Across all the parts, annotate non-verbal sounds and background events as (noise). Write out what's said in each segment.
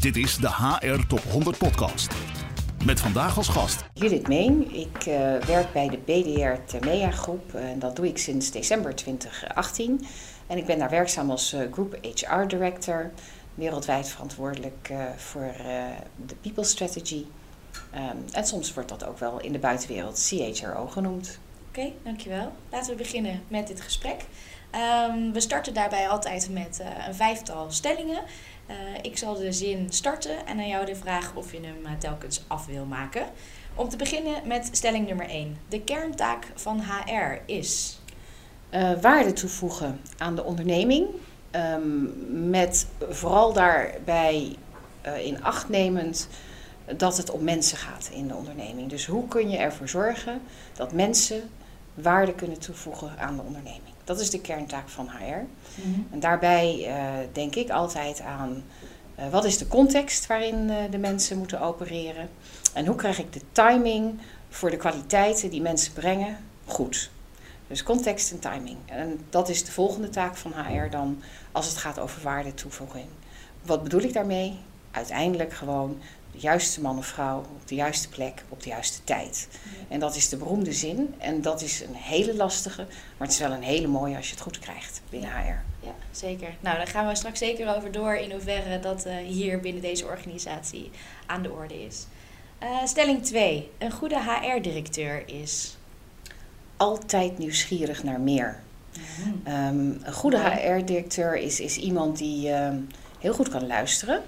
Dit is de HR Top 100 Podcast. Met vandaag als gast. Judith Meen. Ik uh, werk bij de BDR Termea Groep. En dat doe ik sinds december 2018. En ik ben daar werkzaam als uh, Group HR Director. Wereldwijd verantwoordelijk uh, voor de People Strategy. Um, en soms wordt dat ook wel in de buitenwereld CHRO genoemd. Oké, okay, dankjewel. Laten we beginnen met dit gesprek. Um, we starten daarbij altijd met uh, een vijftal stellingen. Uh, ik zal de zin starten en aan jou de vraag of je hem uh, telkens af wil maken. Om te beginnen met stelling nummer 1. De kerntaak van HR is? waarde toevoegen aan de onderneming. Um, met vooral daarbij in acht nemend dat het om mensen gaat in de onderneming. Dus hoe kun je ervoor zorgen dat mensen waarde kunnen toevoegen aan de onderneming? Dat is de kerntaak van HR. Mm-hmm. En daarbij uh, denk ik altijd aan uh, wat is de context waarin uh, de mensen moeten opereren en hoe krijg ik de timing voor de kwaliteiten die mensen brengen goed. Dus context en timing. En dat is de volgende taak van HR dan als het gaat over waardetoevoeging. Wat bedoel ik daarmee? Uiteindelijk gewoon de juiste man of vrouw op de juiste plek op de juiste tijd. En dat is de beroemde zin. En dat is een hele lastige, maar het is wel een hele mooie als je het goed krijgt binnen HR. Ja, zeker. Nou, daar gaan we straks zeker over door in hoeverre dat uh, hier binnen deze organisatie aan de orde is. Uh, stelling 2. Een goede HR-directeur is? Altijd nieuwsgierig naar meer. Mm. Um, een goede HR-directeur is, is iemand die um, heel goed kan luisteren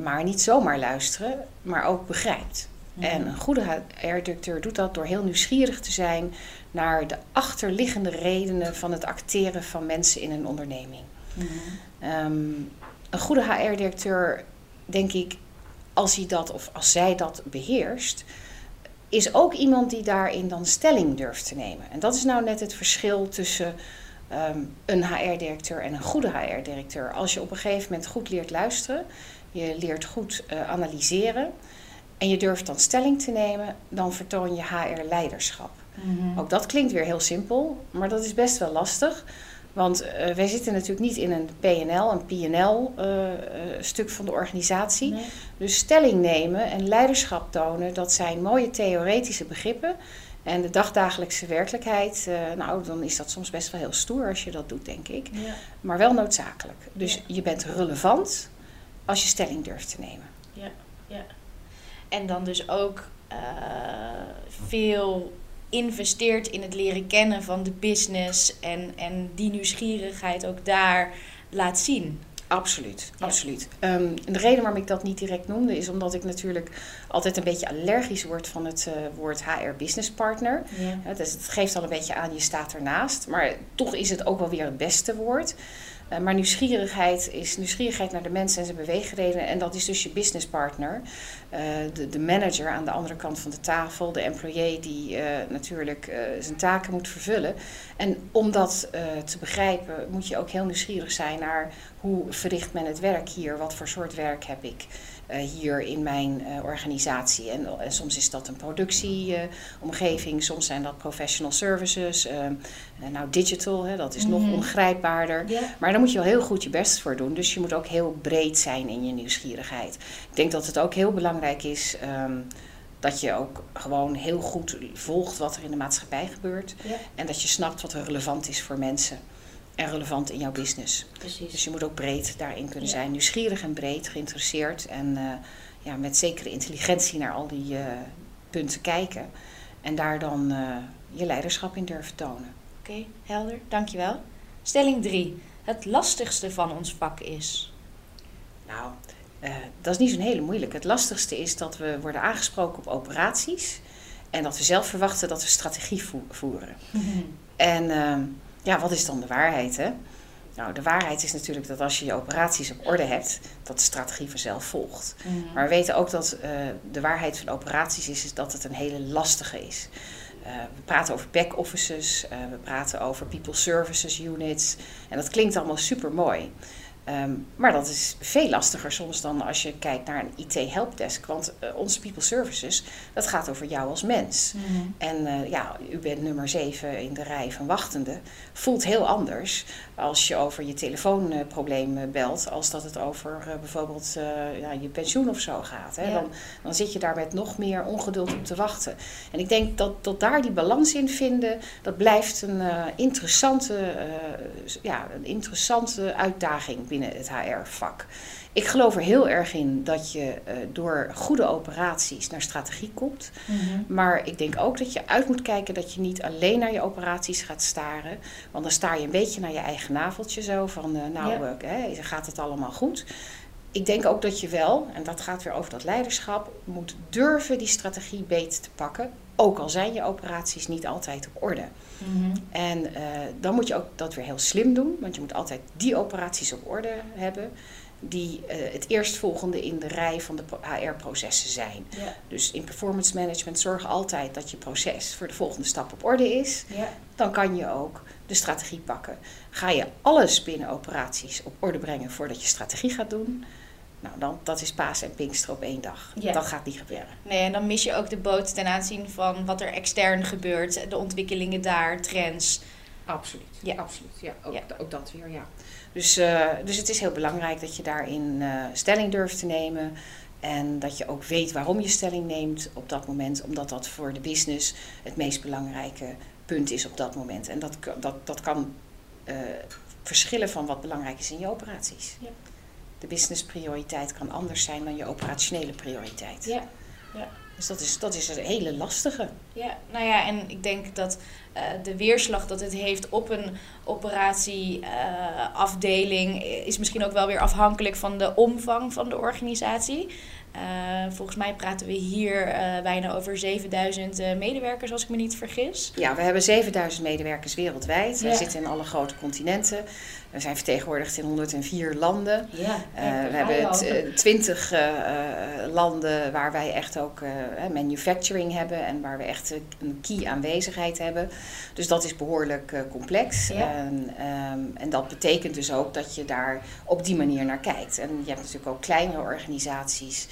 maar niet zomaar luisteren, maar ook begrijpt. Mhm. En een goede HR-directeur doet dat door heel nieuwsgierig te zijn naar de achterliggende redenen van het acteren van mensen in een onderneming. Mhm. Um, een goede HR-directeur, denk ik, als hij dat of als zij dat beheerst, is ook iemand die daarin dan stelling durft te nemen. En dat is nou net het verschil tussen um, een HR-directeur en een goede HR-directeur. Als je op een gegeven moment goed leert luisteren je leert goed uh, analyseren en je durft dan stelling te nemen, dan vertoon je HR-leiderschap. Mm-hmm. Ook dat klinkt weer heel simpel, maar dat is best wel lastig. Want uh, wij zitten natuurlijk niet in een PNL, een PNL-stuk uh, van de organisatie. Nee. Dus stelling nemen en leiderschap tonen, dat zijn mooie theoretische begrippen. En de dagdagelijkse werkelijkheid, uh, nou, dan is dat soms best wel heel stoer als je dat doet, denk ik. Ja. Maar wel noodzakelijk. Dus ja. je bent relevant als je stelling durft te nemen. Ja, ja. En dan dus ook uh, veel investeert in het leren kennen van de business en, en die nieuwsgierigheid ook daar laat zien. Absoluut, ja. absoluut. Um, de reden waarom ik dat niet direct noemde is omdat ik natuurlijk altijd een beetje allergisch word van het uh, woord HR business partner. Ja. dus het geeft al een beetje aan, je staat ernaast. Maar toch is het ook wel weer het beste woord. Uh, maar nieuwsgierigheid is nieuwsgierigheid naar de mensen en zijn beweegredenen. En dat is dus je businesspartner. Uh, de, de manager aan de andere kant van de tafel. De employee die uh, natuurlijk zijn taken moet vervullen. En om dat te begrijpen moet je ook heel nieuwsgierig zijn naar hoe verricht men het werk hier? Wat voor soort werk heb ik? Uh, hier in mijn uh, organisatie. En, uh, soms is dat een productieomgeving, soms zijn dat professional services. nou, digital, hè, dat is nog ongrijpbaarder. Yeah. Maar daar moet je wel heel goed je best voor doen. Dus je moet ook heel breed zijn in je nieuwsgierigheid. Ik denk dat het ook heel belangrijk is. Um, dat je ook gewoon heel goed volgt wat er in de maatschappij gebeurt. En dat je snapt wat er relevant is voor mensen en relevant in jouw business. Precies. Dus je moet ook breed daarin kunnen zijn. Nieuwsgierig en breed, geïnteresseerd. En uh, ja, met zekere intelligentie naar al die uh, punten kijken. En daar dan uh, je leiderschap in durven tonen. Oké, okay, helder. Dankjewel. Stelling 3. Het lastigste van ons vak is? Nou, dat is niet zo'n hele moeilijk. Het lastigste is dat we worden aangesproken op operaties. En dat we zelf verwachten dat we strategie vo voeren. en ehm, ja, wat is dan de waarheid? Hè? Nou, de waarheid is natuurlijk dat als je je operaties op orde hebt, dat de strategie vanzelf volgt. Mm. Maar we weten ook dat uh, de waarheid van operaties is, is dat het een hele lastige is. Uh, we praten over back offices, uh, we praten over people services units. En dat klinkt allemaal super mooi. Ehm, maar dat is veel lastiger soms dan als je kijkt naar een IT-helpdesk. Want uh, onze People Services, dat gaat over jou als mens. Mhm. En uh, ja, u bent nummer 7 in de rij van wachtenden. Voelt heel anders als je over je telefoonprobleem belt, als dat het over uh, bijvoorbeeld ja, je pensioen of zo gaat. Hè? Dan, dan zit je daar met nog meer ongeduld op te wachten. En ik denk dat, dat daar die balans in vinden, dat blijft een interessante, ja, een interessante uitdaging binnen het HR-vak. Ik geloof er heel erg in dat je uh, door goede operaties naar strategie komt. Mhm. Maar ik denk ook dat je uit moet kijken dat je niet alleen naar je operaties gaat staren. Want dan sta je een beetje naar je eigen naveltje zo van, uh, nou, ja. uh, gaat het allemaal goed? Ik denk ook dat je wel, en dat gaat weer over dat leiderschap, moet durven die strategie beter te pakken. Ook al zijn je operaties niet altijd op orde. Mhm. En uh, dan moet je ook dat weer heel slim doen, want je moet altijd die operaties op orde hebben die uh, het eerstvolgende in de rij van de HR-processen zijn. Ja. Dus in performance management zorg altijd dat je proces voor de volgende stap op orde is. Ja. Dan kan je ook de strategie pakken. Ga je alles binnen operaties op orde brengen voordat je strategie gaat doen, nou, dan, dat is Paas en Pinkster op één dag. Dat gaat niet gebeuren. Nee, en dan mis je ook de boot ten aanzien van wat er extern gebeurt, de ontwikkelingen daar, trends. Absoluut. Ja, absoluut. Ja, ook, ook dat weer, ja. Dus, uh, dus het is heel belangrijk dat je daarin uh, stelling durft te nemen. En dat je ook weet waarom je stelling neemt op dat moment. Omdat dat voor de business het meest belangrijke punt is op dat moment. En dat, dat, dat kan uh, verschillen van wat belangrijk is in je operaties. Ja de business prioriteit kan anders zijn dan je operationele prioriteit. Ja. ja. Dus dat is, dat is een hele lastige. Ja, nou ja, en ik denk dat uh, de weerslag dat het heeft op een operatieafdeling uh, is misschien ook wel weer afhankelijk van de omvang van de organisatie. Uh, volgens mij praten we hier bijna over 7000 uh, medewerkers, als ik me niet vergis. Ja, we hebben 7000 medewerkers wereldwijd. Ja. We zitten in alle grote continenten. We zijn vertegenwoordigd in 104 landen. Ja, we hebben 20 landen waar wij echt ook manufacturing hebben en waar we echt een key aanwezigheid hebben. Dus dat is behoorlijk complex. Ja. En, um, en dat betekent dus ook dat je daar op die manier naar kijkt. En je hebt natuurlijk ook kleinere organisaties.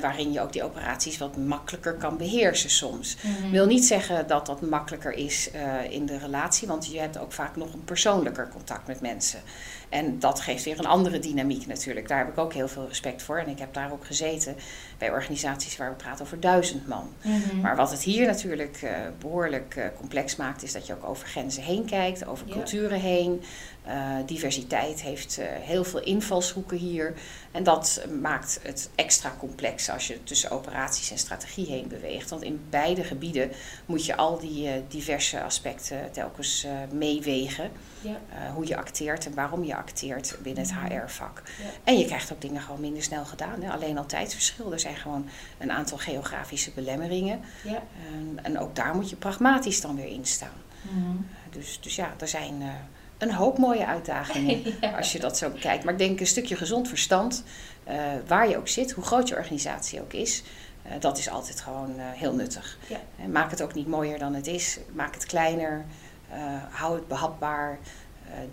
Waarin je ook die operaties wat makkelijker kan beheersen soms. Mm wil niet zeggen dat dat makkelijker is in de relatie, want je hebt ook vaak nog een persoonlijker contact met mensen. En dat geeft weer een andere dynamiek natuurlijk. Daar heb ik ook heel veel respect voor. En ik heb daar ook gezeten bij organisaties waar we praten over duizend man. Mm -hmm. Maar wat het hier natuurlijk uh, behoorlijk uh, complex maakt, is dat je ook over grenzen heen kijkt, over ja. culturen heen. Uh, diversiteit heeft heel veel invalshoeken hier. En dat maakt het extra complex als je tussen operaties en strategie heen beweegt. Want in beide gebieden moet je al die diverse aspecten telkens meewegen. Ja. hoe je acteert en waarom je acteert binnen het HR-vak. Ja. En je krijgt ook dingen gewoon minder snel gedaan. Hè? Alleen al tijdsverschil. Er zijn gewoon een aantal geografische belemmeringen. Ja. En, en, ook daar moet je pragmatisch dan weer in staan. Mm. Dus, dus ja, er zijn een hoop mooie uitdagingen (laughs) ja. als je dat zo bekijkt. Maar ik denk een stukje gezond verstand, uh, waar je ook zit, hoe groot je organisatie ook is. Uh, dat is altijd gewoon heel nuttig. Ja. maak het ook niet mooier dan het is. Maak het kleiner. hou het behapbaar.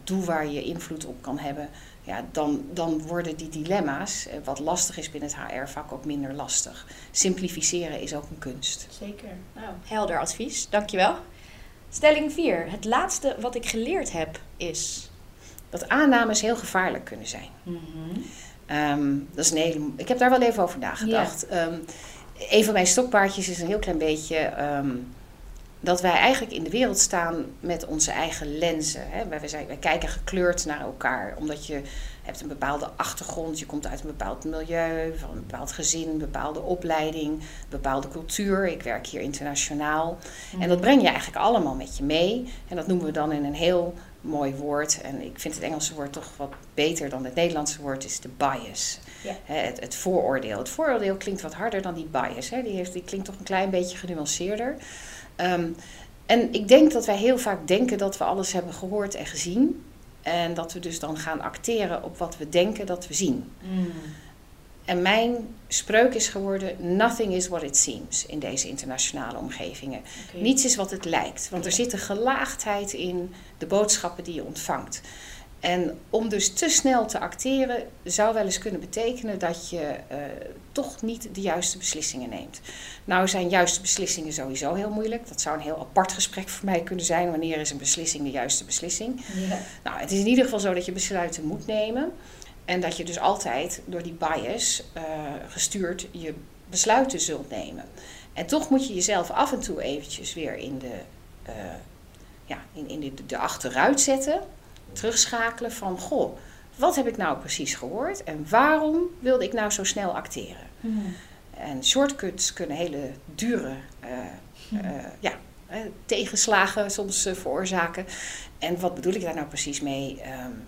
doe waar je invloed op kan hebben ja, dan, dan worden die dilemma's, eh, wat lastig is binnen het HR-vak, ook minder lastig. Simplificeren is ook een kunst. Zeker. Nou, helder advies. Dankjewel. Stelling 4. Het laatste wat ik geleerd heb is... Dat aannames heel gevaarlijk kunnen zijn. Mm -hmm. um, dat is een hele, ik heb daar wel even over nagedacht. Um, een van mijn stokpaardjes is een heel klein beetje... Um, dat wij eigenlijk in de wereld staan met onze eigen lenzen. Hè. Wij, wij, wij, kijken gekleurd naar elkaar, omdat je hebt een bepaalde achtergrond, je komt uit een bepaald milieu, van een bepaald gezin, een bepaalde opleiding, een bepaalde cultuur. Ik werk hier internationaal. En dat breng je eigenlijk allemaal met je mee. En dat noemen we dan in een heel mooi woord. En ik vind het Engelse woord toch wat beter dan het Nederlandse woord, is de bias. Het, het, vooroordeel. Het vooroordeel klinkt wat harder dan die bias. Die, heeft, die klinkt toch een klein beetje genuanceerder. Um, en ik denk dat wij heel vaak denken dat we alles hebben gehoord en gezien. En dat we dus dan gaan acteren op wat we denken dat we zien. Mm. En mijn spreuk is geworden: Nothing is what it seems in deze internationale omgevingen. Okay. Niets is wat het lijkt. Want er zit een gelaagdheid in de boodschappen die je ontvangt. En om dus te snel te acteren zou wel eens kunnen betekenen dat je uh, toch niet de juiste beslissingen neemt. Nou zijn juiste beslissingen sowieso heel moeilijk. Dat zou een heel apart gesprek voor mij kunnen zijn. Wanneer is een beslissing de juiste beslissing? Ja. Nou, het is in ieder geval zo dat je besluiten moet nemen. En dat je dus altijd door die bias uh, gestuurd je besluiten zult nemen. En toch moet je jezelf af en toe eventjes weer in de, uh, ja, in, in de, de achteruit zetten. Terugschakelen van, goh, wat heb ik nou precies gehoord? En waarom wilde ik nou zo snel acteren? Hmm. En shortcuts kunnen hele dure uh, ja, tegenslagen soms veroorzaken. En wat bedoel ik daar nou precies mee? Um,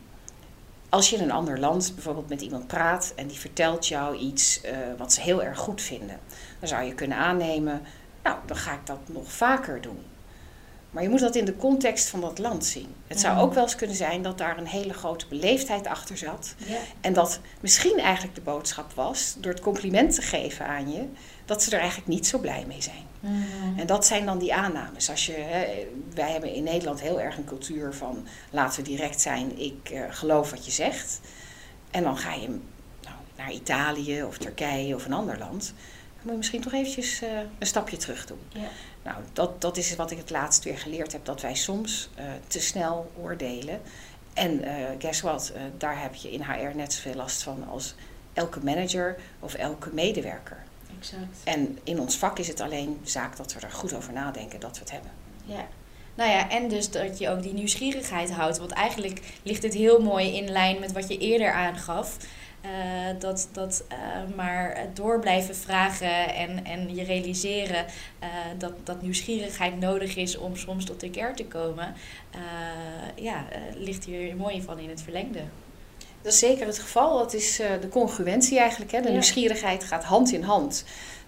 als je in een ander land bijvoorbeeld met iemand praat en die vertelt jou iets wat ze heel erg goed vinden, dan zou je kunnen aannemen, nou, dan ga ik dat nog vaker doen. Maar je moet dat in de context van dat land zien. Het zou ook wel eens kunnen zijn dat daar een hele grote beleefdheid achter zat. Ja. En dat misschien eigenlijk de boodschap was, door het compliment te geven aan je, dat ze er eigenlijk niet zo blij mee zijn. Mhm. En dat zijn dan die aannames. Als je, hè, wij hebben in Nederland heel erg een cultuur van laten we direct zijn, ik uh, geloof wat je zegt. En dan ga je nou, naar Italië of Turkije of een ander land. Moet je misschien toch eventjes uh, een stapje terug doen. Ja. Nou, dat, dat is wat ik het laatst weer geleerd heb, dat wij soms uh, te snel oordelen. En guess what, daar heb je in HR net zoveel last van als elke manager of elke medewerker. Exact. En in ons vak is het alleen zaak dat we er goed over nadenken dat we het hebben. Ja. Nou ja, en dus dat je ook die nieuwsgierigheid houdt. Want eigenlijk ligt het heel mooi in lijn met wat je eerder aangaf. Uh, dat dat uh, maar door blijven vragen en, en je realiseren uh, dat, dat nieuwsgierigheid nodig is om soms tot de kern te komen, ja, ligt hier mooi van in het verlengde. Dat is zeker het geval. Dat is de congruentie eigenlijk. Hè. De nieuwsgierigheid gaat hand in hand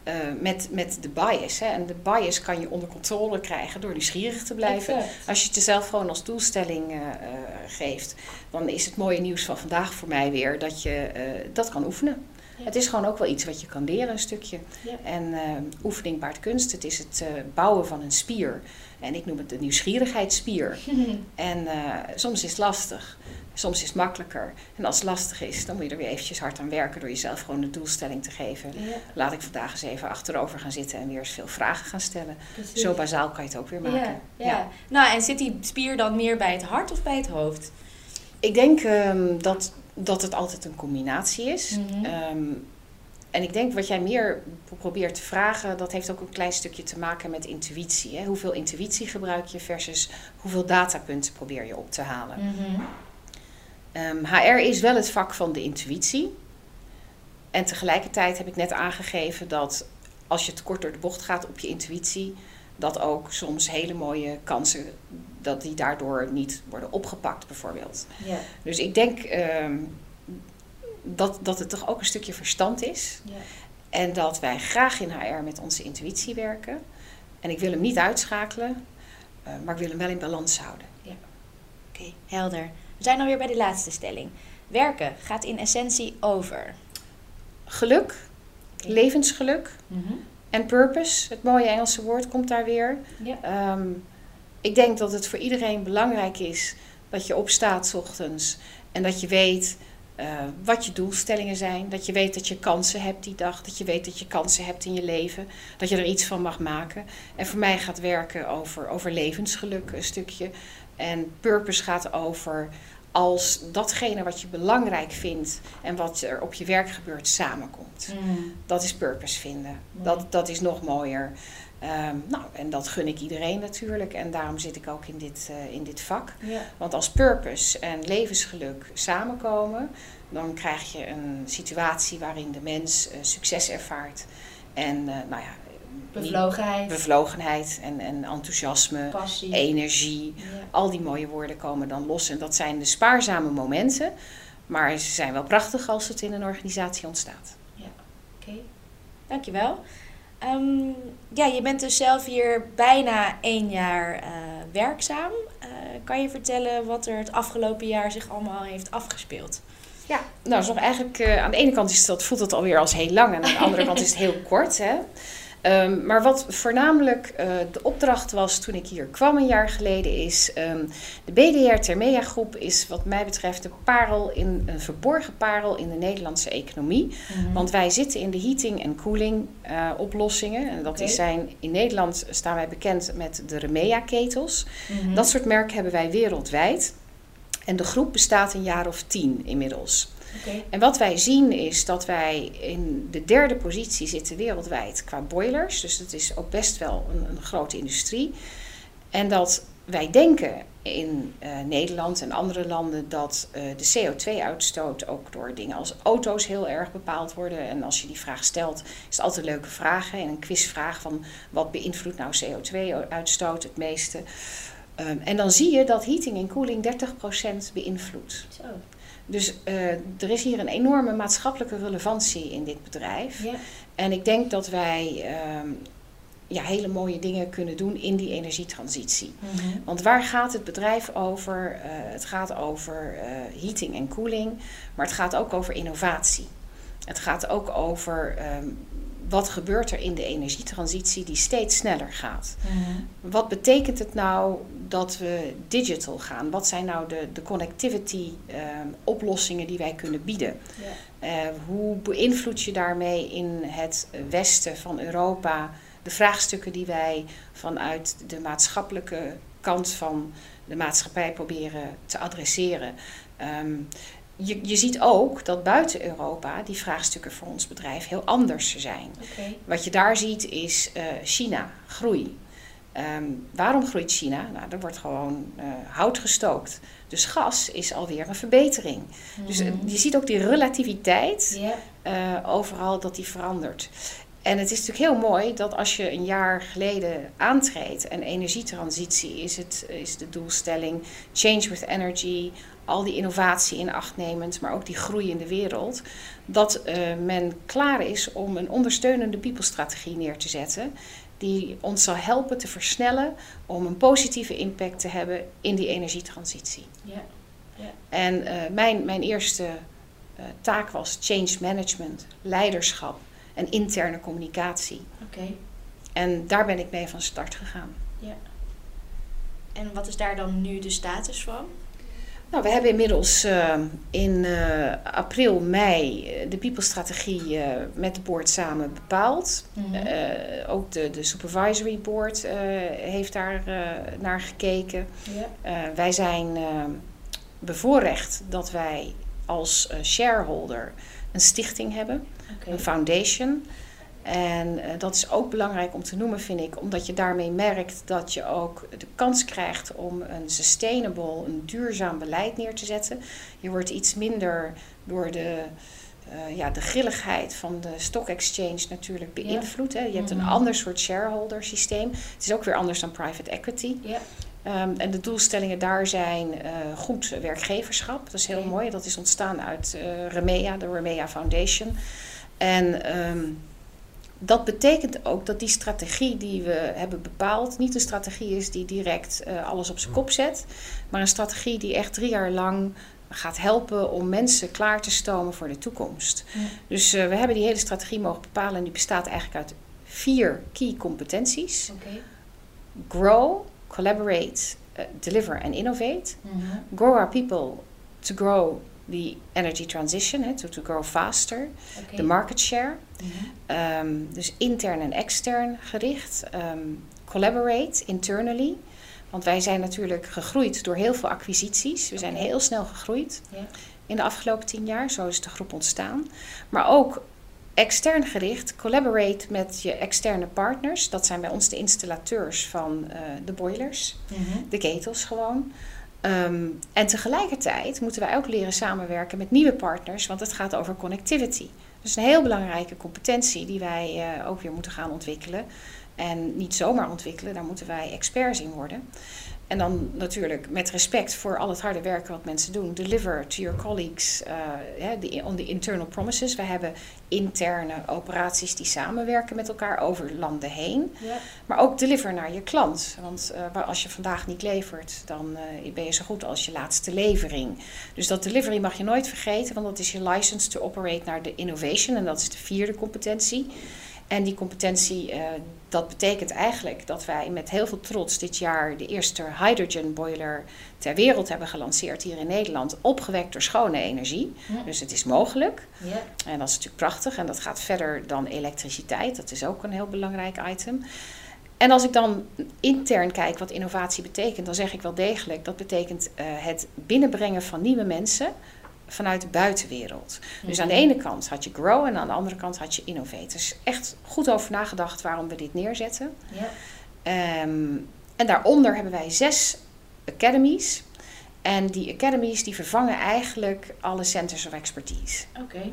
uh, met, met de bias. Hè. En de bias kan je onder controle krijgen door nieuwsgierig te blijven. Als je het jezelf gewoon als doelstelling uh, geeft, dan is het mooie nieuws van vandaag voor mij weer dat je dat kan oefenen. Het is gewoon ook wel iets wat je kan leren, een stukje. Ja. En oefening baart kunst. Het is het bouwen van een spier. En ik noem het de nieuwsgierigheidsspier. (laughs) en soms is het lastig. Soms is het makkelijker. En als het lastig is, dan moet je er weer eventjes hard aan werken door jezelf gewoon de doelstelling te geven. Laat ik vandaag eens even achterover gaan zitten en weer eens veel vragen gaan stellen. Zo bazaal kan je het ook weer maken. Ja, ja. Nou, en zit die spier dan meer bij het hart of bij het hoofd? Ik denk um, dat, dat het altijd een combinatie is. Mhm. Ehm, en ik denk wat jij meer probeert te vragen, dat heeft ook een klein stukje te maken met intuïtie. Hè? Hoeveel intuïtie gebruik je versus hoeveel datapunten probeer je op te halen. Mm HR ehm, is wel het vak van de intuïtie. En tegelijkertijd heb ik net aangegeven dat als je te kort door de bocht gaat op je intuïtie, dat ook soms hele mooie kansen, dat die daardoor niet worden opgepakt bijvoorbeeld. Ja. Dus ik denk uh, dat, dat het toch ook een stukje verstand is. Ja. En dat wij graag in HR met onze intuïtie werken. En ik wil hem niet uitschakelen, uh, maar ik wil hem wel in balans houden. Ja. Oké, helder. We zijn alweer bij de laatste stelling. Werken gaat in essentie over geluk, levensgeluk mhm. en purpose. Het mooie Engelse woord komt daar weer. Ja. Um, ik denk dat het voor iedereen belangrijk is dat je opstaat s ochtends en dat je weet uh, wat je doelstellingen zijn. Dat je weet dat je kansen hebt die dag. Dat je weet dat je kansen hebt in je leven. Dat je er iets van mag maken. En voor mij gaat werken over, over levensgeluk een stukje. En purpose gaat over als datgene wat je belangrijk vindt en wat er op je werk gebeurt samenkomt. Mm. Dat is purpose vinden. Dat, dat is nog mooier. Um, nou, en dat gun ik iedereen natuurlijk. En daarom zit ik ook in dit, uh, in dit vak. Want als purpose en levensgeluk samenkomen, dan krijg je een situatie waarin de mens uh, succes ervaart. En uh, nou ja, Bevlogenheid. Bevlogenheid en, en enthousiasme, Passie. energie. Al die mooie woorden komen dan los. En dat zijn de spaarzame momenten. Maar ze zijn wel prachtig als het in een organisatie ontstaat. Ja, oké. Okay. Dankjewel. Um, ja, je bent dus zelf hier bijna één jaar uh, werkzaam. Uh, kan je vertellen wat er het afgelopen jaar zich allemaal heeft afgespeeld? Ja, nou, is nog eigenlijk, uh, aan de ene kant is dat, voelt het alweer als heel lang en aan de andere kant is het heel kort. Hè? Ehm, maar wat voornamelijk uh, de opdracht was toen ik hier kwam een jaar geleden is... Um, de BDR Termea groep is wat mij betreft een parel in, een verborgen parel in de Nederlandse economie. Mm-hmm. Want wij zitten in de heating en cooling uh, oplossingen. En dat okay. is zijn, in Nederland staan wij bekend met de Remea ketels. Mm-hmm. Dat soort merken hebben wij wereldwijd. En de groep bestaat een jaar of tien inmiddels. Okay. En wat wij zien is dat wij in de derde positie zitten wereldwijd qua boilers. Dus dat is ook best wel een, een grote industrie. En dat wij denken in uh, Nederland en andere landen dat uh, de CO2-uitstoot ook door dingen als auto's heel erg bepaald worden. En als je die vraag stelt, is het altijd leuke vraag. Hè? En een quizvraag van wat beïnvloedt nou CO2-uitstoot het meeste? Um, en dan zie je dat heating en cooling 30% beïnvloedt. Dus uh, er is hier een enorme maatschappelijke relevantie in dit bedrijf. Ja. En ik denk dat wij uh, ja, hele mooie dingen kunnen doen in die energietransitie. Mm -hmm. Want waar gaat het bedrijf over? Uh, het gaat over uh, heating en cooling, maar het gaat ook over innovatie. Het gaat ook over um, wat gebeurt er in de energietransitie die steeds sneller gaat. Mm-hmm. Wat betekent het nou dat we digital gaan? Wat zijn nou de, de connectivity um, oplossingen die wij kunnen bieden? Yeah. Uh, hoe beïnvloed je daarmee in het westen van Europa de vraagstukken die wij vanuit de maatschappelijke kant van de maatschappij proberen te adresseren? Um, je, je ziet ook dat buiten Europa die vraagstukken voor ons bedrijf heel anders zijn. Okay. Wat je daar ziet is uh, China, groei. Um, waarom groeit China? Nou, er wordt gewoon uh, hout gestookt. Dus gas is alweer een verbetering. Mm -hmm. Dus uh, je ziet ook die relativiteit yeah. overal dat die verandert. En het is natuurlijk heel mooi dat als je een jaar geleden aantreedt en energietransitie is, het, is de doelstelling, change with energy, al die innovatie in acht nemend, maar ook die groei in de wereld, dat uh, men klaar is om een ondersteunende people-strategie neer te zetten. Die ons zal helpen te versnellen om een positieve impact te hebben in die energietransitie. Ja. ja. En uh, mijn, mijn eerste uh, taak was change management, leiderschap en interne communicatie. Oké. Okay. En daar ben ik mee van start gegaan. Ja. En wat is daar dan nu de status van? Nou, we hebben inmiddels uh, in uh, april, mei de People-strategie uh, met de board samen bepaald. Mm -hmm. ook de, de Supervisory Board heeft daar naar gekeken. Yeah. wij zijn bevoorrecht dat wij als shareholder een stichting hebben, okay. een foundation. En uh, dat is ook belangrijk om te noemen, vind ik, omdat je daarmee merkt dat je ook de kans krijgt om een sustainable, een duurzaam beleid neer te zetten. Je wordt iets minder door de, uh, ja, de grilligheid van de stock exchange natuurlijk beïnvloed. Ja. Hè. Je hebt een -hmm. ander soort shareholder systeem. Het is ook weer anders dan private equity. Ja. Um, en de doelstellingen daar zijn uh, goed werkgeverschap. Dat is heel mooi. Dat is ontstaan uit uh, Remea, de Remea Foundation. En um, dat betekent ook dat die strategie die we hebben bepaald niet een strategie is die direct uh, alles op zijn kop zet, maar een strategie die echt drie jaar lang gaat helpen om mensen klaar te stomen voor de toekomst. Ja. Dus uh, we hebben die hele strategie mogen bepalen en die bestaat eigenlijk uit vier key competenties: okay. grow, collaborate, uh, deliver en innovate. Mm -hmm. Grow our people to grow the energy transition, hè, to, to grow faster, okay. de market share. Mm-hmm. Um, dus intern en extern gericht. Um, collaborate internally. Want wij zijn natuurlijk gegroeid door heel veel acquisities. We zijn heel snel gegroeid yeah. in de afgelopen tien jaar. Zo is de groep ontstaan. Maar ook extern gericht, collaborate met je externe partners. Dat zijn bij ons de installateurs van uh, de boilers, mm-hmm. de ketels gewoon. Um, en tegelijkertijd moeten wij ook leren samenwerken met nieuwe partners, want het gaat over connectivity. Dus een heel belangrijke competentie die wij uh, ook weer moeten gaan ontwikkelen. En niet zomaar ontwikkelen, daar moeten wij experts in worden. En dan natuurlijk met respect voor al het harde werk wat mensen doen. Deliver to your colleagues uh, on the internal promises. We hebben interne operaties die samenwerken met elkaar over landen heen. Maar ook deliver naar je klant. Want uh, als je vandaag niet levert, dan uh, ben je zo goed als je laatste levering. Dus dat delivery mag je nooit vergeten, want dat is je license to operate naar de innovation. En dat is de vierde competentie. En die competentie, uh, dat betekent eigenlijk dat wij met heel veel trots dit jaar de eerste hydrogen boiler ter wereld hebben gelanceerd hier in Nederland, opgewekt door schone energie. Dus het is mogelijk. Ja. En dat is natuurlijk prachtig en dat gaat verder dan elektriciteit. Dat is ook een heel belangrijk item. En als ik dan intern kijk wat innovatie betekent, dan zeg ik wel degelijk dat betekent uh, het binnenbrengen van nieuwe mensen vanuit de buitenwereld. Dus aan de mhm. ene kant had je grow en aan de andere kant had je innovate. Dus echt goed over nagedacht waarom we dit neerzetten. Ja. Ehm, en daaronder hebben wij zes academies. En die academies die vervangen eigenlijk alle centers of expertise. Oké.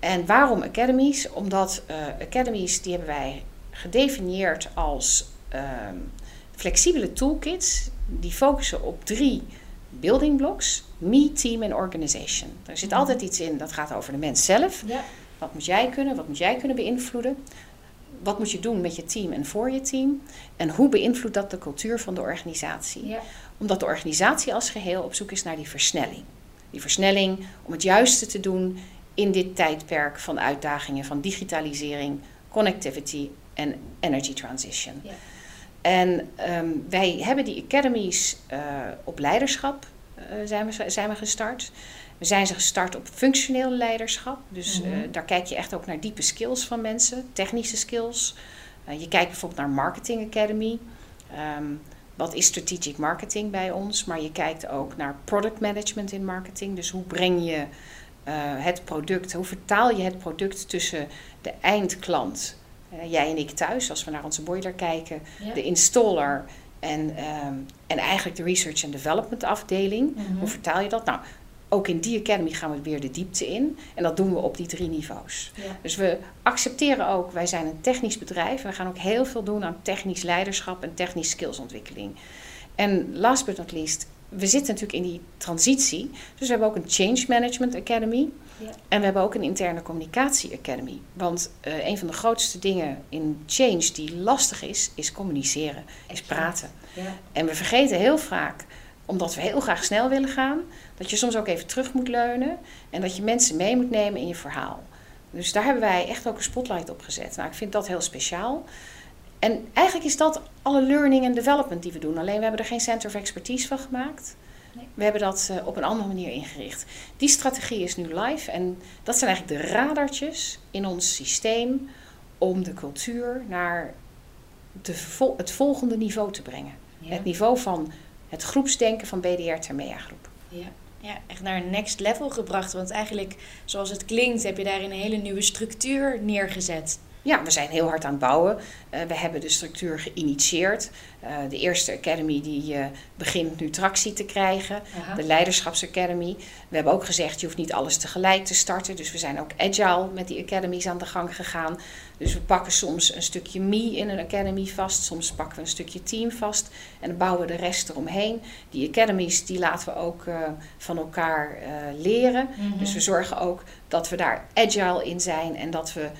En waarom academies? Omdat uh, academies die hebben wij gedefinieerd als ehm, flexibele toolkits die focussen op drie building blocks: me, team en organization. Er zit altijd iets in dat gaat over de mens zelf. Ja. Wat moet jij kunnen? Wat moet jij kunnen beïnvloeden? Wat moet je doen met je team en voor je team? En hoe beïnvloedt dat de cultuur van de organisatie? Ja. Omdat de organisatie als geheel op zoek is naar die versnelling. Die versnelling om het juiste te doen in dit tijdperk van uitdagingen van digitalisering, connectivity en energy transition. Ja. En um, wij hebben die academies uh, op leiderschap uh, zijn, we, zijn we gestart. We zijn ze gestart op functioneel leiderschap. Dus mm -hmm. uh, daar kijk je echt ook naar diepe skills van mensen, technische skills. je kijkt bijvoorbeeld naar Marketing Academy. Um, wat is strategic marketing bij ons? Maar je kijkt ook naar product management in marketing. Dus hoe breng je het product, hoe vertaal je het product tussen de eindklant jij en ik thuis, als we naar onze boiler kijken, de installer en, ehm, en eigenlijk de research and development afdeling. Mhm. Hoe vertaal je dat? Nou, ook in die academy gaan we weer de diepte in. En dat doen we op die drie niveaus. Dus we accepteren ook, wij zijn een technisch bedrijf. We gaan ook heel veel doen aan technisch leiderschap en technisch skillsontwikkeling. En last but not least, we zitten natuurlijk in die transitie. Dus we hebben ook een Change Management Academy. Ja. En we hebben ook een interne communicatie academy. Want uh, een van de grootste dingen in change die lastig is, is communiceren, is praten. Ja. En we vergeten heel vaak, omdat we heel graag snel willen gaan, dat je soms ook even terug moet leunen en dat je mensen mee moet nemen in je verhaal. Dus daar hebben wij echt ook een spotlight op gezet. Nou, ik vind dat heel speciaal. En eigenlijk is dat alle learning en development die we doen. Alleen we hebben er geen center of expertise van gemaakt. Nee. We hebben dat uh, op een andere manier ingericht. Die strategie is nu live en dat zijn eigenlijk de radartjes in ons systeem om de cultuur naar de het volgende niveau te brengen. Ja. Het niveau van het groepsdenken van BDR Termea Groep. Ja. ja, echt naar een next level gebracht. Want eigenlijk, zoals het klinkt, heb je daar een hele nieuwe structuur neergezet. Ja, we zijn heel hard aan het bouwen. Uh, we hebben de structuur geïnitieerd. Uh, de eerste academy die uh, begint nu tractie te krijgen. Aha. De Leiderschapsacademy. We hebben ook gezegd, je hoeft niet alles tegelijk te starten. Dus we zijn ook agile met die academies aan de gang gegaan. Dus we pakken soms een stukje me in een academy vast. Soms pakken we een stukje team vast. En dan bouwen we de rest eromheen. Die academies die laten we ook van elkaar leren. Mm -hmm. Dus we zorgen ook dat we daar agile in zijn. En dat we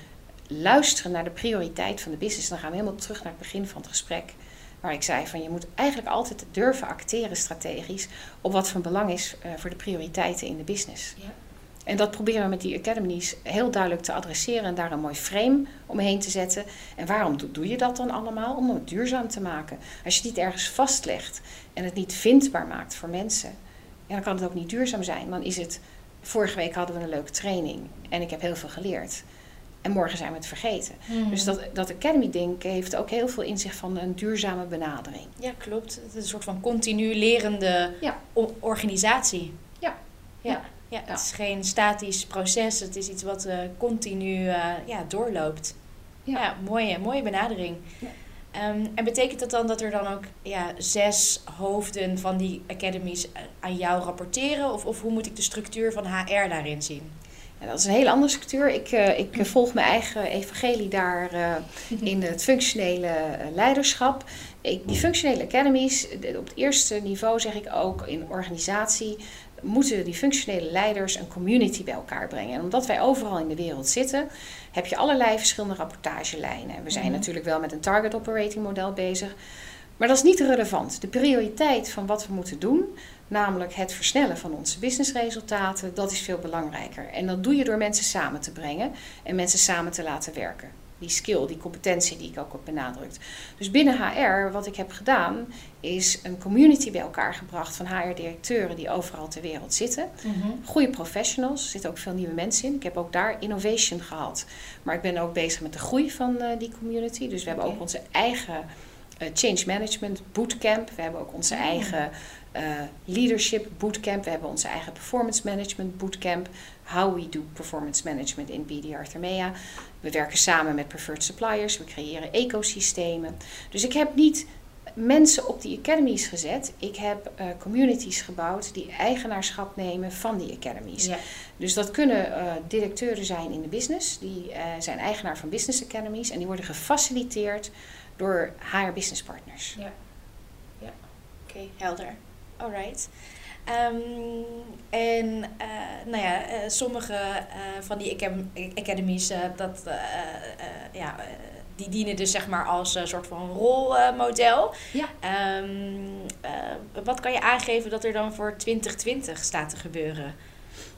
luisteren naar de prioriteit van de business. Dan gaan we helemaal terug naar het begin van het gesprek. Waar ik zei van je moet eigenlijk altijd durven acteren strategisch op wat van belang is uh, voor de prioriteiten in de business. Ja. En dat proberen we met die academies heel duidelijk te adresseren en daar een mooi frame omheen te zetten. En waarom doe je dat dan allemaal? Om het duurzaam te maken. Als je het niet ergens vastlegt en het niet vindbaar maakt voor mensen, ja, dan kan het ook niet duurzaam zijn. Dan is het, vorige week hadden we een leuke training en ik heb heel veel geleerd. En morgen zijn we het vergeten. Mhm. Dus dat, dat Academy-denken heeft ook heel veel inzicht van een duurzame benadering. Ja, klopt. Het is een soort van continu lerende ja. organisatie. Ja. ja. Ja. het is geen statisch proces. Het is iets wat uh, continu uh, ja, doorloopt. Ja, ja mooie, mooie benadering. Ja. Um, en betekent dat dan dat er dan ook ja, zes hoofden van die academies eh, aan jou rapporteren? Of, of hoe moet ik de structuur van HR daarin zien? Dat is een hele andere structuur. Ik, uh, ik volg mijn eigen evangelie daar uh, in het functionele leiderschap. Ik, die functionele academies, op het eerste niveau zeg ik ook in organisatie, moeten die functionele leiders een community bij elkaar brengen. En omdat wij overal in de wereld zitten, heb je allerlei verschillende rapportagelijnen. We zijn mm -hmm. natuurlijk wel met een target operating model bezig. Maar dat is niet relevant. De prioriteit van wat we moeten doen, namelijk het versnellen van onze businessresultaten, dat is veel belangrijker. En dat doe je door mensen samen te brengen en mensen samen te laten werken. die skill, die competentie die ik ook heb benadrukt. Dus binnen HR, wat ik heb gedaan, is een community bij elkaar gebracht van HR-directeuren die overal ter wereld zitten. Mm Goede professionals, er zitten ook veel nieuwe mensen in. Ik heb ook daar innovation gehad. Maar ik ben ook bezig met de groei van uh, die community. Dus we hebben ook onze eigen change management bootcamp. We hebben ook onze eigen uh, leadership bootcamp. We hebben onze eigen performance management bootcamp. How we do performance management in BD Arthemea. We werken samen met preferred suppliers. We creëren ecosystemen. Dus ik heb niet mensen op die academies gezet. Ik heb uh, communities gebouwd die eigenaarschap nemen van die academies. Ja. Dus dat kunnen uh, directeuren zijn in de business. Die zijn eigenaar van business academies. En die worden gefaciliteerd door HR business partners. Ja, ja. oké, okay, helder. Alright. Um, en uh, nou ja, uh, sommige uh, van die academies, dat, ja, die dienen dus zeg maar als een soort van rolmodel. Ja. Um, wat kan je aangeven dat er dan voor 2020 staat te gebeuren?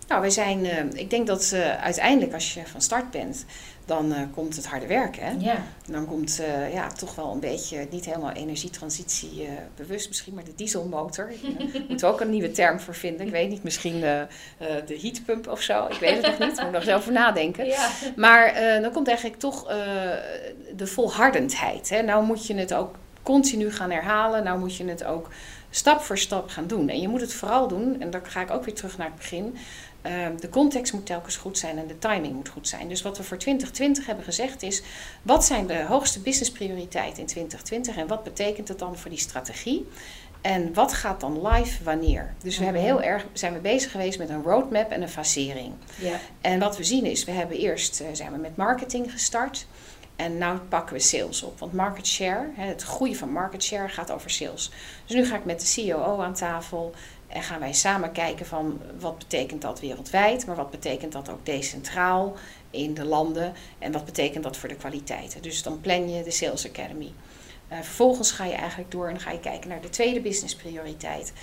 Nou, wij zijn, ik denk dat uiteindelijk als je van start bent, dan uh, komt het harde werk. Hè? Ja. Dan komt ja, toch wel een beetje, niet helemaal energietransitie bewust misschien, maar de dieselmotor. Daar (laughs) moeten we ook een nieuwe term voor vinden. Ik weet niet, misschien de heatpump of zo. Ik weet het nog niet, moet nog zelf over nadenken. Ja. Maar dan komt eigenlijk toch de volhardendheid. Hè? Nou moet je het ook continu gaan herhalen. Nou moet je het ook stap voor stap gaan doen. En je moet het vooral doen, en dan ga ik ook weer terug naar het begin de context moet telkens goed zijn en de timing moet goed zijn. Dus wat we voor 2020 hebben gezegd is: wat zijn de hoogste businessprioriteiten in 2020 en wat betekent het dan voor die strategie? En wat gaat dan live wanneer? Dus we hebben mhm. heel erg, zijn we bezig geweest met een roadmap en een fasering. Ja. En wat we zien is, we hebben eerst uh, zijn we met marketing gestart. En nu pakken we sales op. Want market share, het groeien van market share gaat over sales. Dus nu ga ik met de COO aan tafel. En gaan wij samen kijken van wat betekent dat wereldwijd, maar wat betekent dat ook decentraal in de landen en wat betekent dat voor de kwaliteiten. Dus dan plan je de Sales Academy. Uh, vervolgens ga je eigenlijk door en ga je kijken naar de tweede business prioriteit.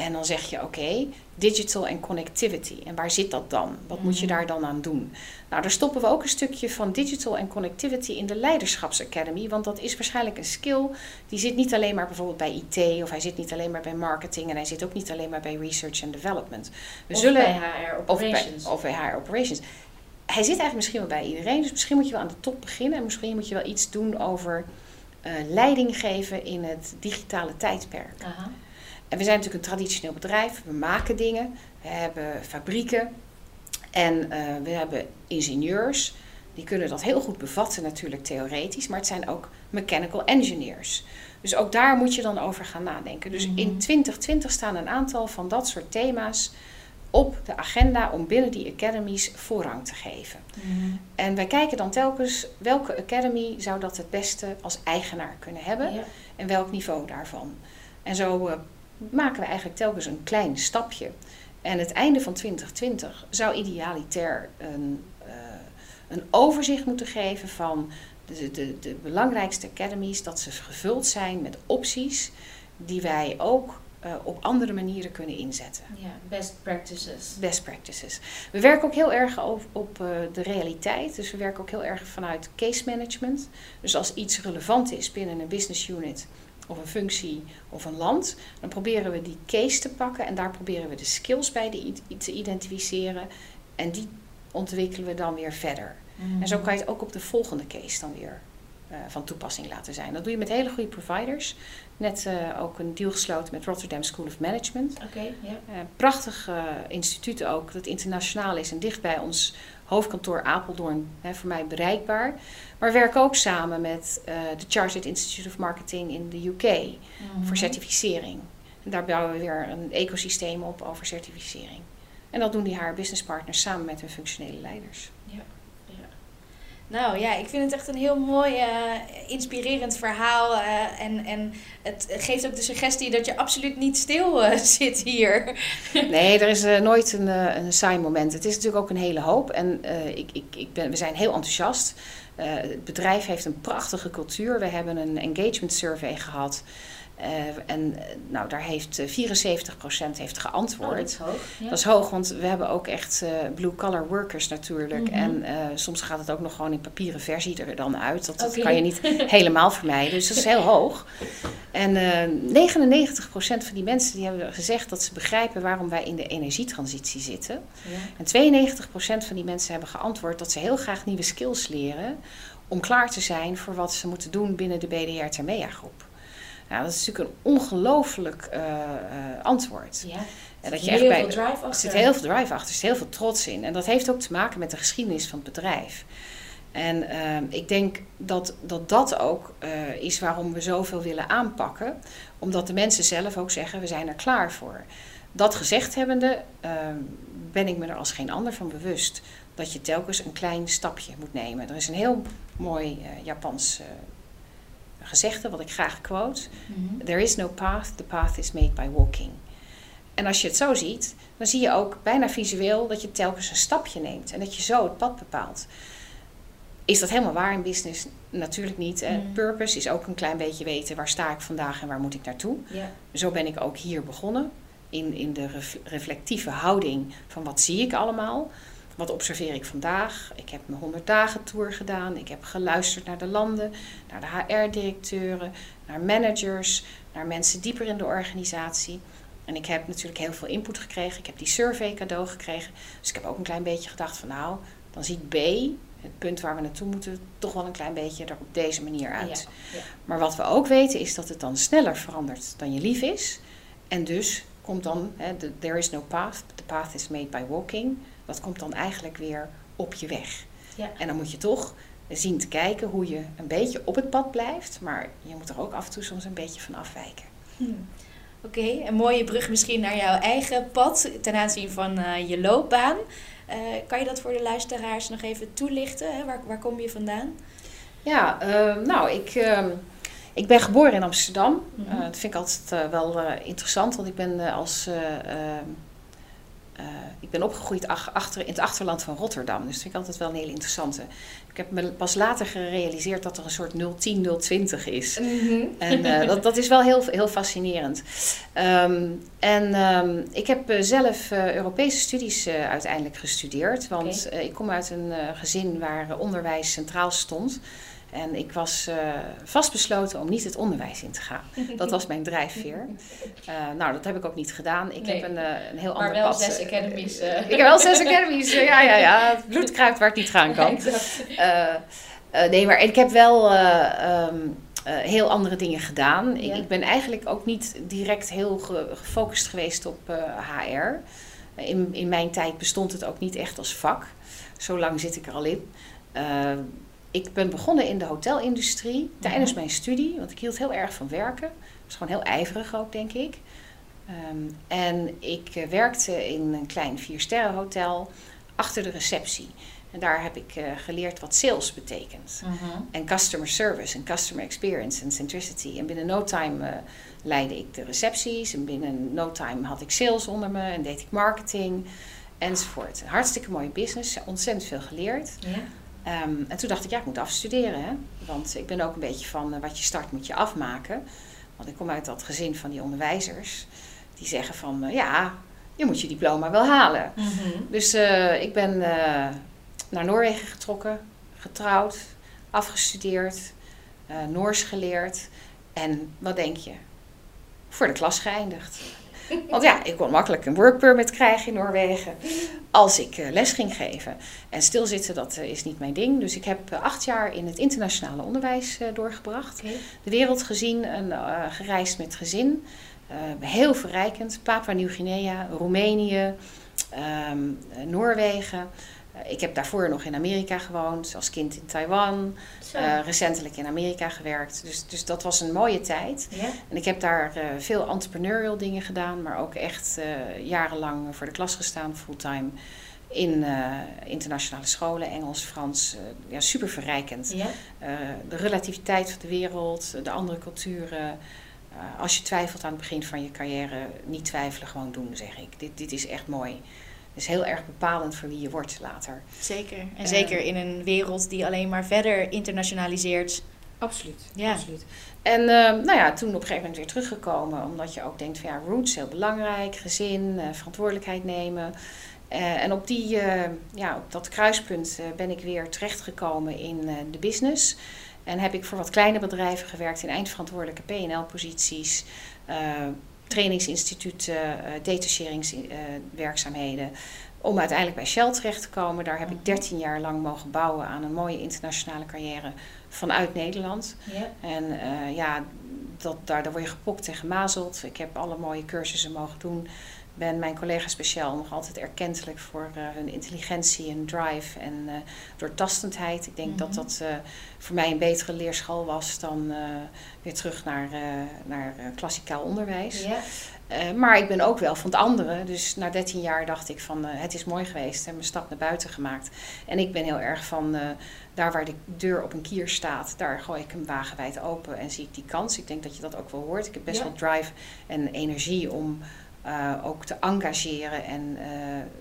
En dan zeg je oké, digital en connectivity. En waar zit dat dan? Wat moet je mhm. daar dan aan doen? Nou, daar stoppen we ook een stukje van digital en connectivity in de Leiderschapsacademy. Want dat is waarschijnlijk een skill. Die zit niet alleen maar bijvoorbeeld bij IT, of hij zit niet alleen maar bij marketing en hij zit ook niet alleen maar bij research and development. We of zullen, bij HR operations. Of bij, of bij HR operations. Hij zit eigenlijk misschien wel bij iedereen. Dus misschien moet je wel aan de top beginnen. En misschien moet je wel iets doen over uh, leiding geven in het digitale tijdperk. Aha. En we zijn natuurlijk een traditioneel bedrijf. We maken dingen. We hebben fabrieken. En uh, we hebben ingenieurs. Die kunnen dat heel goed bevatten natuurlijk theoretisch. Maar het zijn ook mechanical engineers. Dus ook daar moet je dan over gaan nadenken. Dus in 2020 mhm. staan een aantal van dat soort thema's op de agenda om binnen die academies voorrang te geven. Mhm. En wij kijken dan telkens welke academy zou dat het beste als eigenaar kunnen hebben en welk niveau daarvan. En zo uh, maken we eigenlijk telkens een klein stapje. En het einde van 2020 zou idealitair een, uh, een overzicht moeten geven van de, de, de belangrijkste academies, dat ze gevuld zijn met opties die wij ook uh, op andere manieren kunnen inzetten. Ja, best practices. Best practices. We werken ook heel erg op, op uh, de realiteit. Dus we werken ook heel erg vanuit case management. Dus als iets relevant is binnen een business unit, of een functie of een land, dan proberen we die case te pakken en daar proberen we de skills bij te identificeren en die ontwikkelen we dan weer verder. En zo kan je het ook op de volgende case dan weer uh, van toepassing laten zijn. Dat doe je met hele goede providers. Net uh, ook een deal gesloten met Rotterdam School of Management. Oké, okay, yeah. uh, prachtig instituut ook, dat internationaal is en dicht bij ons hoofdkantoor Apeldoorn hè, voor mij bereikbaar. Maar we werken ook samen met uh, de Chartered Institute of Marketing in de UK mhm. voor certificering. En daar bouwen we weer een ecosysteem op over certificering. En dat doen die haar business partners samen met hun functionele leiders. Nou ja, ik vind het echt een heel mooi, uh, inspirerend verhaal. Uh, en, en het geeft ook de suggestie dat je absoluut niet stil uh, (laughs) zit hier. Nee, er is nooit een, een saai moment. Het is natuurlijk ook een hele hoop. En ik, ik, ik ben, we zijn heel enthousiast. het bedrijf heeft een prachtige cultuur. We hebben een engagement survey gehad. En nou, daar heeft 74% heeft geantwoord. Oh, dat is hoog. Ja. Dat is hoog, want we hebben ook echt blue-collar workers natuurlijk. Mhm. En soms gaat het ook nog gewoon in papieren versie er dan uit. Dat, kan je niet (laughs) helemaal vermijden. Dus dat is heel hoog. En eh 99% van die mensen die hebben gezegd dat ze begrijpen waarom wij in de energietransitie zitten. Ja. En 92% van die mensen hebben geantwoord dat ze heel graag nieuwe skills leren om klaar te zijn voor wat ze moeten doen binnen de BDR Termea groep. Nou, dat is natuurlijk een ongelooflijk eh, eh, antwoord. Ja. En Er dat echt heel bij- veel drive Er achter. zit heel veel drive achter, er zit heel veel trots in. En dat heeft ook te maken met de geschiedenis van het bedrijf. En ehm, ik denk dat, dat dat ook eh, is waarom we zoveel willen aanpakken. Omdat de mensen zelf ook zeggen, we zijn er klaar voor. Dat gezegd hebbende, ehm, ben ik me er als geen ander van bewust. Dat je telkens een klein stapje moet nemen. Er is een heel mooi eh, Japans eh, gezegde, wat ik graag quote. Mhm. There is no path, the path is made by walking. En als je het zo ziet, dan zie je ook bijna visueel dat je telkens een stapje neemt en dat je zo het pad bepaalt. Is dat helemaal waar in business? Natuurlijk niet. Mm. Purpose is ook een klein beetje weten waar sta ik vandaag en waar moet ik naartoe. Ja. Zo ben ik ook hier begonnen. In, in de ref- reflectieve houding van wat zie ik allemaal. Wat observeer ik vandaag? Ik heb mijn 100 dagen tour gedaan. Ik heb geluisterd naar de landen, naar de HR-directeuren, naar managers, naar mensen dieper in de organisatie. En ik heb natuurlijk heel veel input gekregen. Ik heb die survey cadeau gekregen. Dus ik heb ook een klein beetje gedacht van nou, dan ziet B, het punt waar we naartoe moeten, toch wel een klein beetje er op deze manier uit. Ja. Ja. Maar wat we ook weten is dat het dan sneller verandert dan je lief is. En dus komt dan, hè, de, there is no path, the path is made by walking. Dat komt dan eigenlijk weer op je weg. Ja. En dan moet je toch zien te kijken hoe je een beetje op het pad blijft. Maar je moet er ook af en toe soms een beetje van afwijken. Hmm. Oké, een mooie brug misschien naar jouw eigen pad ten aanzien van eh, je loopbaan. Eh, kan je dat voor de luisteraars nog even toelichten? Hè? Waar, waar kom je vandaan? Ja, eh, nou, ik, eh, ik ben geboren in Amsterdam. Mhm. Eh, dat vind ik altijd wel interessant, want ik ben als. Eh, ik ben opgegroeid ach- achter, in het achterland van Rotterdam. Dus dat vind ik altijd wel een hele interessante. Ik heb me pas later gerealiseerd dat er een soort 010, 020 is. En eh, dat, dat is wel heel, heel fascinerend. Ehm, en ehm, ik heb eh, zelf Europese studies uiteindelijk gestudeerd. Want ik kom uit een gezin waar onderwijs centraal stond. En ik was eh, vastbesloten om niet het onderwijs in te gaan. Dat was mijn drijfveer. Eh, nou, dat heb ik ook niet gedaan. Ik Nee. heb een, eh, een heel Maar ander wel pad. zes eh, academies, eh. (laughs) ik heb wel zes academies. ja, ja, ja. Het bloed kruipt waar het niet gaan kan. (laughs) Nee, maar ik heb wel eh, ehm, eh, heel andere dingen gedaan. Ik, Ja. ik ben eigenlijk ook niet direct heel ge- gefocust geweest op HR. In, in mijn tijd bestond het ook niet echt als vak. Zo lang zit ik er al in. Eh, ik ben begonnen in de hotelindustrie tijdens Mhm. mijn studie, want ik hield heel erg van werken. Ik was gewoon heel ijverig ook, denk ik. Ehm, en ik eh, werkte in een klein viersterrenhotel achter de receptie. En daar heb ik eh, geleerd wat sales betekent. Mhm. En customer service en customer experience en centricity. En binnen no time eh, leidde ik de recepties. En binnen no time had ik sales onder me en deed ik marketing enzovoort. Een hartstikke mooie business, ontzettend veel geleerd. Ja. Ehm, en toen dacht ik, ja, ik moet afstuderen. Hè? Want ik ben ook een beetje van eh, wat je start moet je afmaken. Want ik kom uit dat gezin van die onderwijzers. Die zeggen van, eh, ja, je moet je diploma wel halen. Mhm. Dus eh, ik ben naar Noorwegen getrokken, getrouwd, afgestudeerd, Noors geleerd. En wat denk je? Voor de klas geëindigd. Want ja, ik kon makkelijk een work permit krijgen in Noorwegen als ik eh, les ging geven. En stilzitten, dat eh, is niet mijn ding. Dus ik heb eh, acht jaar in het internationale onderwijs doorgebracht. De wereld gezien en gereisd met gezin. Heel verrijkend. Papua Nieuw-Guinea, Roemenië, ehm, eh, Noorwegen. Eh, ik heb daarvoor nog in Amerika gewoond, als kind in Taiwan. Eh, recentelijk in Amerika gewerkt. Dus, dus dat was een mooie tijd. ja. En ik heb daar eh, veel entrepreneurial dingen gedaan, maar ook echt jarenlang voor de klas gestaan, fulltime. In internationale scholen, Engels, Frans. ja, super verrijkend. Ja. De relativiteit van de wereld, de andere culturen. Als je twijfelt aan het begin van je carrière, niet twijfelen, gewoon doen, zeg ik. Dit, dit is echt mooi. Is heel erg bepalend voor wie je wordt later. Zeker. En Eh, zeker in een wereld die alleen maar verder internationaliseert, Absoluut. Ja. absoluut. En ehm, nou ja, toen op een gegeven moment weer teruggekomen, omdat je ook denkt van ja, roots heel belangrijk, gezin, eh, verantwoordelijkheid nemen. Eh, en op, die, eh, ja, op dat kruispunt eh, ben ik weer terechtgekomen in de business. En heb ik voor wat kleine bedrijven gewerkt in eindverantwoordelijke PL-posities, trainingsinstituten, eh detacheringswerkzaamheden. om uiteindelijk bij Shell terecht te komen. Daar heb ik 13 jaar lang mogen bouwen aan een mooie internationale carrière vanuit Nederland. En eh, ja, dat, daar, daar word je gepokt en gemazeld. Ik heb alle mooie cursussen mogen doen. Ben mijn collega speciaal nog altijd erkentelijk voor eh, hun intelligentie en drive en eh, doortastendheid. Ik denk Mhm. dat dat eh, voor mij een betere leerschool was dan weer terug naar, naar klassikaal onderwijs. Maar ik ben ook wel van het andere. Dus na 13 jaar dacht ik van het is mooi geweest. En mijn stap naar buiten gemaakt. En ik ben heel erg van daar waar de deur op een kier staat, daar gooi ik hem wagenwijd open en zie ik die kans. Ik denk dat je dat ook wel hoort. Ik heb best wel drive en energie om eh, ook te engageren en eh,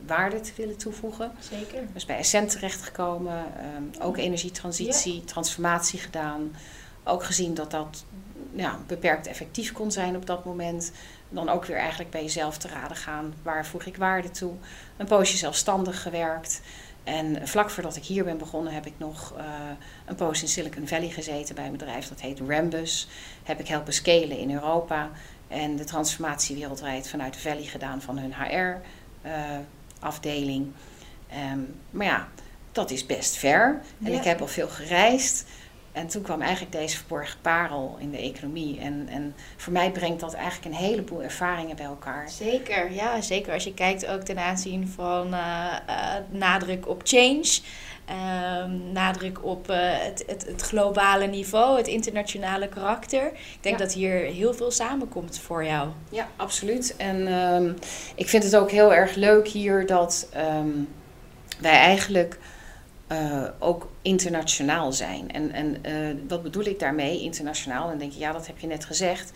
waarde te willen toevoegen. Zeker. Dus bij Essent terechtgekomen, ehm, ook energietransitie, transformatie gedaan. Ook gezien dat dat ja, beperkt effectief kon zijn op dat moment. Dan ook weer eigenlijk bij jezelf te raden gaan. Waar voeg ik waarde toe? Een poosje zelfstandig gewerkt. En vlak voordat ik hier ben begonnen heb ik nog eh, een poos in Silicon Valley gezeten bij een bedrijf dat heet Rambus. Heb ik helpen scalen in Europa. En de transformatie wereldwijd vanuit de Valley gedaan van hun HR-afdeling. Ehm, maar ja, dat is best ver. En Ja. ik heb al veel gereisd. En toen kwam eigenlijk deze verborgen parel in de economie. En, en voor mij brengt dat eigenlijk een heleboel ervaringen bij elkaar. Zeker, ja, zeker. Als je kijkt ook ten aanzien van eh, eh, nadruk op change, ehm, nadruk op eh, het, het, het globale niveau, het internationale karakter. Ik denk Ja. dat hier heel veel samenkomt voor jou. Ja, absoluut. En ehm, ik vind het ook heel erg leuk hier dat ehm, wij eigenlijk eh, ook internationaal zijn. En, en eh, wat bedoel ik daarmee, internationaal? Dan denk je, ja, dat heb je net gezegd.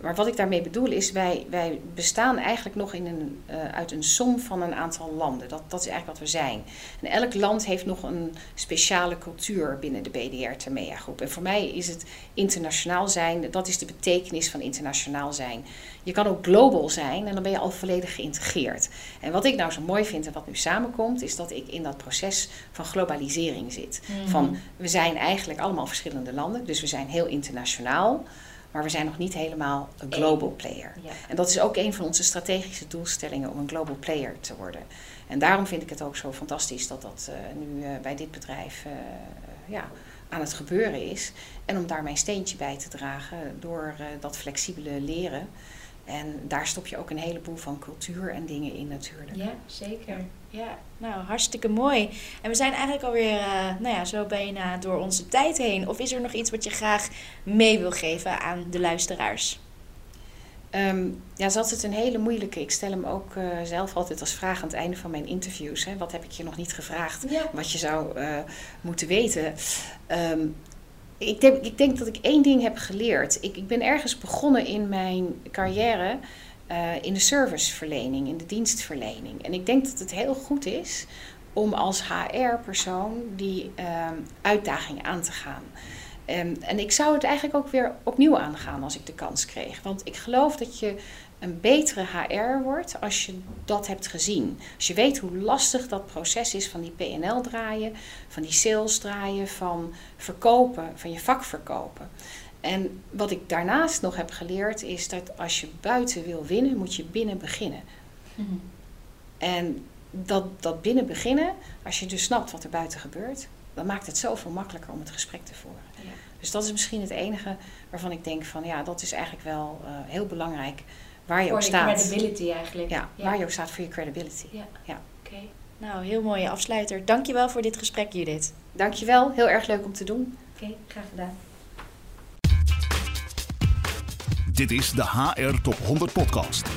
Maar wat ik daarmee bedoel is, wij, wij bestaan eigenlijk nog in een, eh, uit een som van een aantal landen. Dat, dat is eigenlijk wat we zijn. En elk land heeft nog een speciale cultuur binnen de BDR-Termea groep. En voor mij is het internationaal zijn, dat is de betekenis van internationaal zijn. Je kan ook global zijn en dan ben je al volledig geïntegreerd. En wat ik nou zo mooi vind en wat nu samenkomt, is dat ik in dat proces van globalisering zit. Van we zijn eigenlijk allemaal verschillende landen, dus we zijn heel internationaal. Maar we zijn nog niet helemaal een global player. Ja. En dat is ook een van onze strategische doelstellingen om een global player te worden. En daarom vind ik het ook zo fantastisch dat dat eh, nu eh, bij dit bedrijf eh, ja, aan het gebeuren is. En om daar mijn steentje bij te dragen door dat flexibele leren. En daar stop je ook een heleboel van cultuur en dingen in natuurlijk. Ja, zeker. Ja, nou hartstikke mooi. En we zijn eigenlijk alweer, eh nou ja, zo bijna door onze tijd heen. Of is er nog iets wat je graag mee wil geven aan de luisteraars? Ehm, ja, dat is altijd een hele moeilijke. Ik stel hem ook eh, zelf altijd als vraag aan het einde van mijn interviews. Hè. Wat heb ik je nog niet gevraagd? Ja. Wat je zou eh, moeten weten. Ehm, ik, denk, ik denk dat ik één ding heb geleerd. Ik, ik ben ergens begonnen in mijn carrière eh, in de serviceverlening, in de dienstverlening. En ik denk dat het heel goed is om als HR-persoon die ehm, uitdaging aan te gaan. Ehm, en ik zou het eigenlijk ook weer opnieuw aangaan als ik de kans kreeg. Want ik geloof dat je een betere HR wordt als je dat hebt gezien. Als je weet hoe lastig dat proces is van die PNL draaien, van die sales draaien, van verkopen, van je vak verkopen. En wat ik daarnaast nog heb geleerd is dat als je buiten wil winnen, moet je binnen beginnen. En dat, dat binnen beginnen, als je dus snapt wat er buiten gebeurt, dan maakt het zoveel makkelijker om het gesprek te voeren. Ja. Dus dat is misschien het enige waarvan ik denk van ja, dat is eigenlijk wel eh, heel belangrijk waar je Voor ook je staat. credibility eigenlijk. Ja, Ja. waar je ook staat voor je credibility. Ja. Ja. Oké. Nou, heel mooie afsluiter. Dankjewel voor dit gesprek, Judith. Dankjewel, heel erg leuk om te doen. Oké, graag gedaan. Dit is de HR Top 100 Podcast.